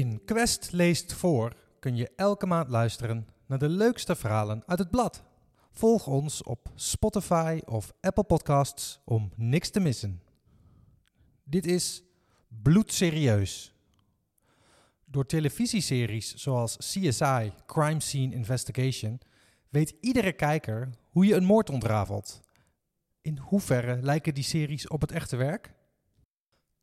In Quest leest voor kun je elke maand luisteren naar de leukste verhalen uit het blad. Volg ons op Spotify of Apple Podcasts om niks te missen. Dit is bloedserieus. Door televisieseries zoals CSI Crime Scene Investigation weet iedere kijker hoe je een moord ontrafelt. In hoeverre lijken die series op het echte werk?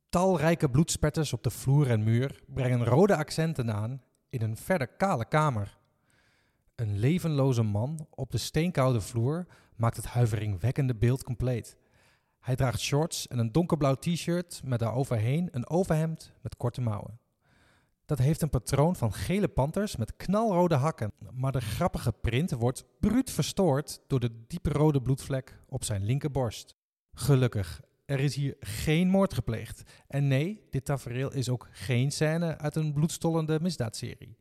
Talrijke bloedspetters op de vloer en muur brengen rode accenten aan in een verder kale kamer. Een levenloze man op de steenkoude vloer maakt het huiveringwekkende beeld compleet. Hij draagt shorts en een donkerblauw t-shirt met daaroverheen een overhemd met korte mouwen. Dat heeft een patroon van gele panters met knalrode hakken, maar de grappige print wordt bruut verstoord door de diepe rode bloedvlek op zijn linkerborst. Gelukkig, er is hier geen moord gepleegd. En nee, dit tafereel is ook geen scène uit een bloedstollende misdaadserie.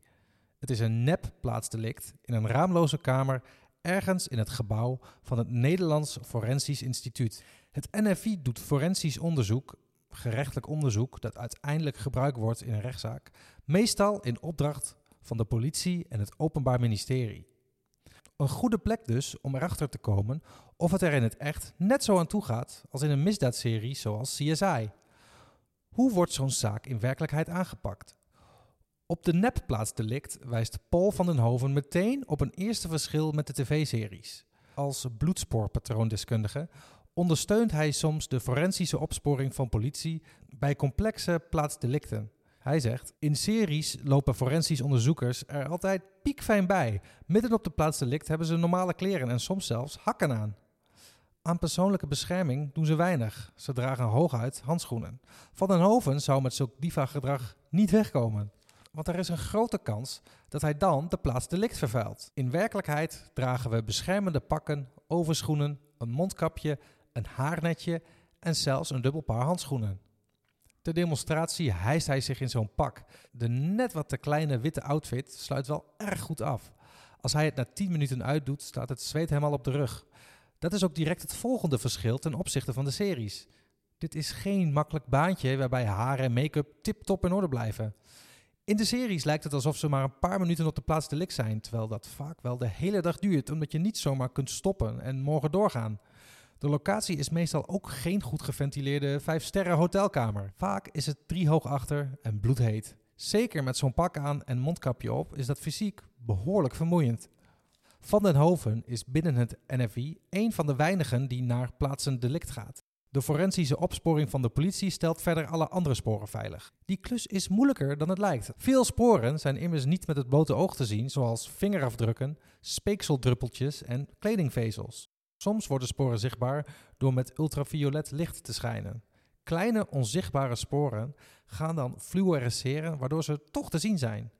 Het is een nep plaatsdelict in een raamloze kamer ergens in het gebouw van het Nederlands Forensisch Instituut. Het NFI doet forensisch onderzoek, gerechtelijk onderzoek dat uiteindelijk gebruikt wordt in een rechtszaak, meestal in opdracht van de politie en het Openbaar Ministerie. Een goede plek dus om erachter te komen of het er in het echt net zo aan toe gaat als in een misdaadserie zoals CSI. Hoe wordt zo'n zaak in werkelijkheid aangepakt? Op de nepplaatsdelict wijst Paul van den Hoven meteen op een eerste verschil met de tv-series. Als bloedspoorpatroondeskundige ondersteunt hij soms de forensische opsporing van politie bij complexe plaatsdelicten. Hij zegt: In series lopen forensisch onderzoekers er altijd piekfijn bij. Midden op de plaatsdelict hebben ze normale kleren en soms zelfs hakken aan. Aan persoonlijke bescherming doen ze weinig. Ze dragen hooguit handschoenen. Van den Hoven zou met zulk diva-gedrag niet wegkomen. Want er is een grote kans dat hij dan de plaats delict vervuilt. In werkelijkheid dragen we beschermende pakken, overschoenen, een mondkapje, een haarnetje en zelfs een dubbel paar handschoenen. Ter demonstratie hijst hij zich in zo'n pak. De net wat te kleine witte outfit sluit wel erg goed af. Als hij het na 10 minuten uitdoet, staat het zweet hem al op de rug. Dat is ook direct het volgende verschil ten opzichte van de series. Dit is geen makkelijk baantje waarbij haar en make-up tip-top in orde blijven. In de series lijkt het alsof ze maar een paar minuten op de plaats lik zijn, terwijl dat vaak wel de hele dag duurt, omdat je niet zomaar kunt stoppen en morgen doorgaan. De locatie is meestal ook geen goed geventileerde 5-sterren hotelkamer. Vaak is het driehoog achter en bloedheet. Zeker met zo'n pak aan en mondkapje op is dat fysiek behoorlijk vermoeiend. Van den Hoven is binnen het NFI een van de weinigen die naar plaatsen delict gaat. De forensische opsporing van de politie stelt verder alle andere sporen veilig. Die klus is moeilijker dan het lijkt. Veel sporen zijn immers niet met het blote oog te zien, zoals vingerafdrukken, speekseldruppeltjes en kledingvezels. Soms worden sporen zichtbaar door met ultraviolet licht te schijnen. Kleine onzichtbare sporen gaan dan fluoresceren, waardoor ze toch te zien zijn.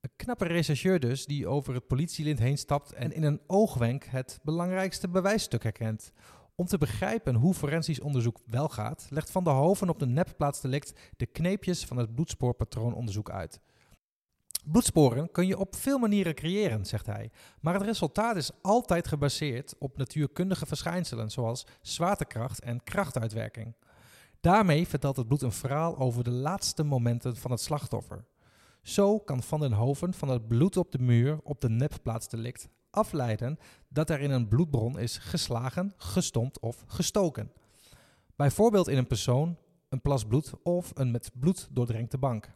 Een knappe rechercheur dus, die over het politielint heen stapt en in een oogwenk het belangrijkste bewijsstuk herkent. Om te begrijpen hoe forensisch onderzoek wel gaat, legt Van der Hoven op de nepplaatsdelict de kneepjes van het bloedspoorpatroononderzoek uit. Bloedsporen kun je op veel manieren creëren, zegt hij, maar het resultaat is altijd gebaseerd op natuurkundige verschijnselen zoals zwaartekracht en krachtuitwerking. Daarmee vertelt het bloed een verhaal over de laatste momenten van het slachtoffer. Zo kan Van den Hoven van het bloed op de muur op de nepplaatsdelict afleiden dat er in een bloedbron is geslagen, gestompt of gestoken. Bijvoorbeeld in een persoon, een plas bloed of een met bloed doordrenkte bank.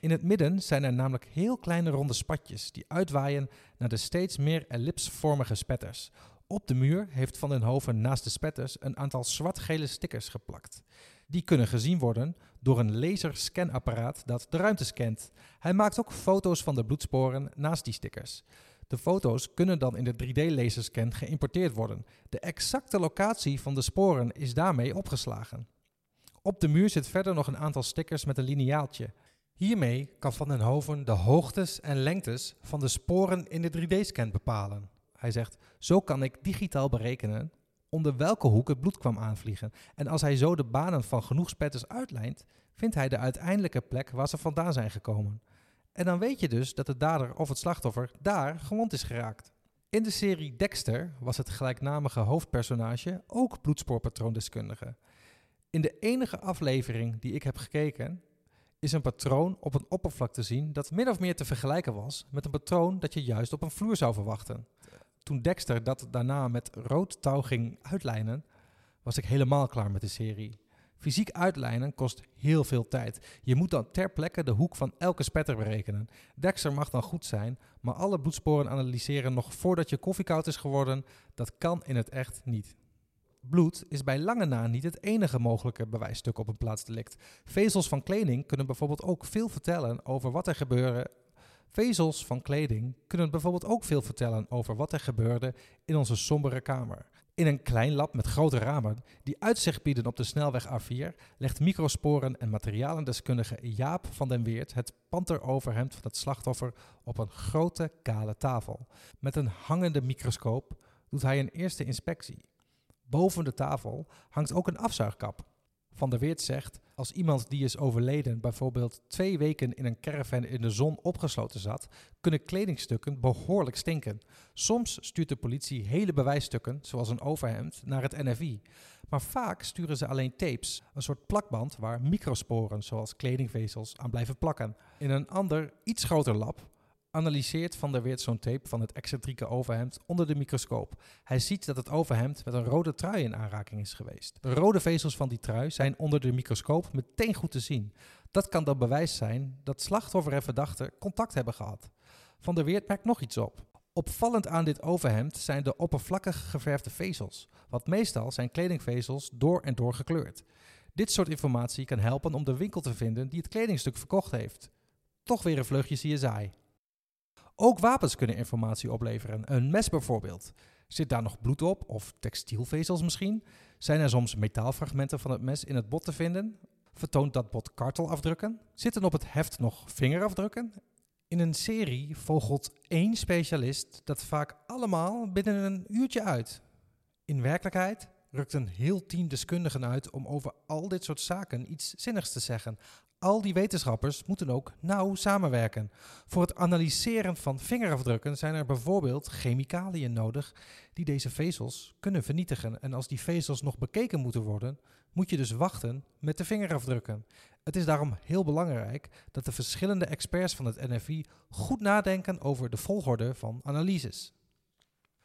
In het midden zijn er namelijk heel kleine ronde spatjes die uitwaaien naar de steeds meer ellipsvormige spetters. Op de muur heeft Van den Hoven naast de spetters een aantal zwart-gele stickers geplakt. Die kunnen gezien worden door een laserscanapparaat dat de ruimte scant. Hij maakt ook foto's van de bloedsporen naast die stickers. De foto's kunnen dan in de 3D-laserscan geïmporteerd worden. De exacte locatie van de sporen is daarmee opgeslagen. Op de muur zit verder nog een aantal stickers met een lineaaltje. Hiermee kan Van den Hoven de hoogtes en lengtes van de sporen in de 3D-scan bepalen. Hij zegt: Zo kan ik digitaal berekenen onder welke hoek het bloed kwam aanvliegen. En als hij zo de banen van genoeg spetters uitlijnt, vindt hij de uiteindelijke plek waar ze vandaan zijn gekomen. En dan weet je dus dat de dader of het slachtoffer daar gewond is geraakt. In de serie Dexter was het gelijknamige hoofdpersonage ook bloedspoorpatroondeskundige. In de enige aflevering die ik heb gekeken, is een patroon op een oppervlak te zien dat min of meer te vergelijken was met een patroon dat je juist op een vloer zou verwachten. Toen Dexter dat daarna met rood touw ging uitlijnen, was ik helemaal klaar met de serie. Fysiek uitlijnen kost heel veel tijd. Je moet dan ter plekke de hoek van elke spetter berekenen. Dexter mag dan goed zijn, maar alle bloedsporen analyseren nog voordat je koffie koud is geworden, dat kan in het echt niet. Bloed is bij lange na niet het enige mogelijke bewijsstuk op een plaatsdelict. Vezels van kleding kunnen bijvoorbeeld ook veel vertellen over wat er gebeurde. Vezels van kleding kunnen bijvoorbeeld ook veel vertellen over wat er gebeurde in onze sombere kamer. In een klein lab met grote ramen die uitzicht bieden op de snelweg A4 legt microsporen en materialendeskundige Jaap van den Weert het panteroverhemd van het slachtoffer op een grote kale tafel. Met een hangende microscoop doet hij een eerste inspectie. Boven de tafel hangt ook een afzuigkap. Van der Weert zegt, als iemand die is overleden bijvoorbeeld twee weken in een caravan in de zon opgesloten zat, kunnen kledingstukken behoorlijk stinken. Soms stuurt de politie hele bewijsstukken, zoals een overhemd, naar het NFI. Maar vaak sturen ze alleen tapes, een soort plakband waar microsporen, zoals kledingvezels, aan blijven plakken. In een ander, iets groter lab analyseert Van der Weert zo'n tape van het excentrieke overhemd onder de microscoop. Hij ziet dat het overhemd met een rode trui in aanraking is geweest. De rode vezels van die trui zijn onder de microscoop meteen goed te zien. Dat kan dan bewijs zijn dat slachtoffer en verdachte contact hebben gehad. Van der Weert merkt nog iets op. Opvallend aan dit overhemd zijn de oppervlakkig geverfde vezels, want meestal zijn kledingvezels door en door gekleurd. Dit soort informatie kan helpen om de winkel te vinden die het kledingstuk verkocht heeft. Toch weer een vleugje CSI. Ook wapens kunnen informatie opleveren. Een mes bijvoorbeeld. Zit daar nog bloed op of textielvezels misschien? Zijn er soms metaalfragmenten van het mes in het bot te vinden? Vertoont dat bot kartelafdrukken? Zitten op het heft nog vingerafdrukken? In een serie vogelt één specialist dat vaak allemaal binnen een uurtje uit. In werkelijkheid rukt een heel team deskundigen uit om over al dit soort zaken iets zinnigs te zeggen. Al die wetenschappers moeten ook nauw samenwerken. Voor het analyseren van vingerafdrukken zijn er bijvoorbeeld chemicaliën nodig die deze vezels kunnen vernietigen. En als die vezels nog bekeken moeten worden, moet je dus wachten met de vingerafdrukken. Het is daarom heel belangrijk dat de verschillende experts van het NFI goed nadenken over de volgorde van analyses.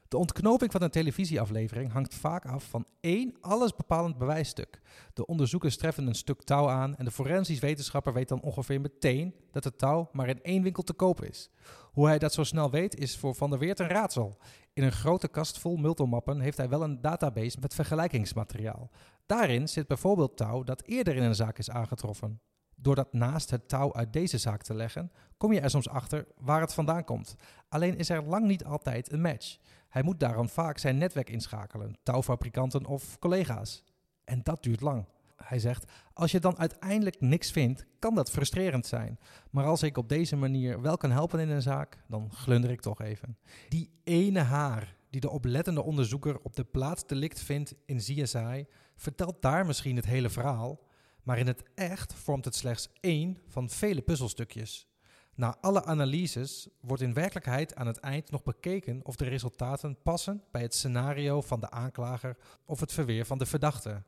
De ontknoping van een televisieaflevering hangt vaak af van één allesbepalend bewijsstuk. De onderzoekers treffen een stuk touw aan en de forensisch wetenschapper weet dan ongeveer meteen dat het touw maar in één winkel te koop is. Hoe hij dat zo snel weet is voor Van der Weert een raadsel. In een grote kast vol multomappen heeft hij wel een database met vergelijkingsmateriaal. Daarin zit bijvoorbeeld touw dat eerder in een zaak is aangetroffen. Door dat naast het touw uit deze zaak te leggen, kom je er soms achter waar het vandaan komt. Alleen is er lang niet altijd een match. Hij moet daarom vaak zijn netwerk inschakelen, touwfabrikanten of collega's. En dat duurt lang. Hij zegt: Als je dan uiteindelijk niks vindt, kan dat frustrerend zijn. Maar als ik op deze manier wel kan helpen in een zaak, dan glunder ik toch even. Die ene haar die de oplettende onderzoeker op de plaats delict vindt in CSI, vertelt daar misschien het hele verhaal, maar in het echt vormt het slechts één van vele puzzelstukjes. Na alle analyses wordt in werkelijkheid aan het eind nog bekeken of de resultaten passen bij het scenario van de aanklager of het verweer van de verdachte.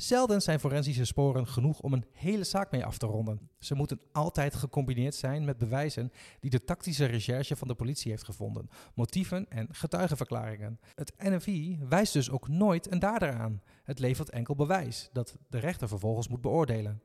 Zelden zijn forensische sporen genoeg om een hele zaak mee af te ronden. Ze moeten altijd gecombineerd zijn met bewijzen die de tactische recherche van de politie heeft gevonden, motieven en getuigenverklaringen. Het NFI wijst dus ook nooit een dader aan. Het levert enkel bewijs dat de rechter vervolgens moet beoordelen.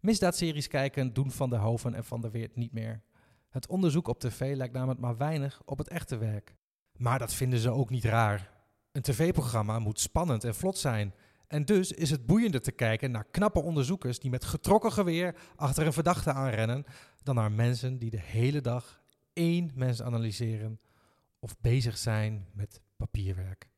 Misdaadseries kijken doen Van der Hoven en Van der Weert niet meer. Het onderzoek op tv lijkt namelijk maar weinig op het echte werk. Maar dat vinden ze ook niet raar. Een tv-programma moet spannend en vlot zijn. En dus is het boeiender te kijken naar knappe onderzoekers die met getrokken geweer achter een verdachte aanrennen, dan naar mensen die de hele dag één mens analyseren of bezig zijn met papierwerk.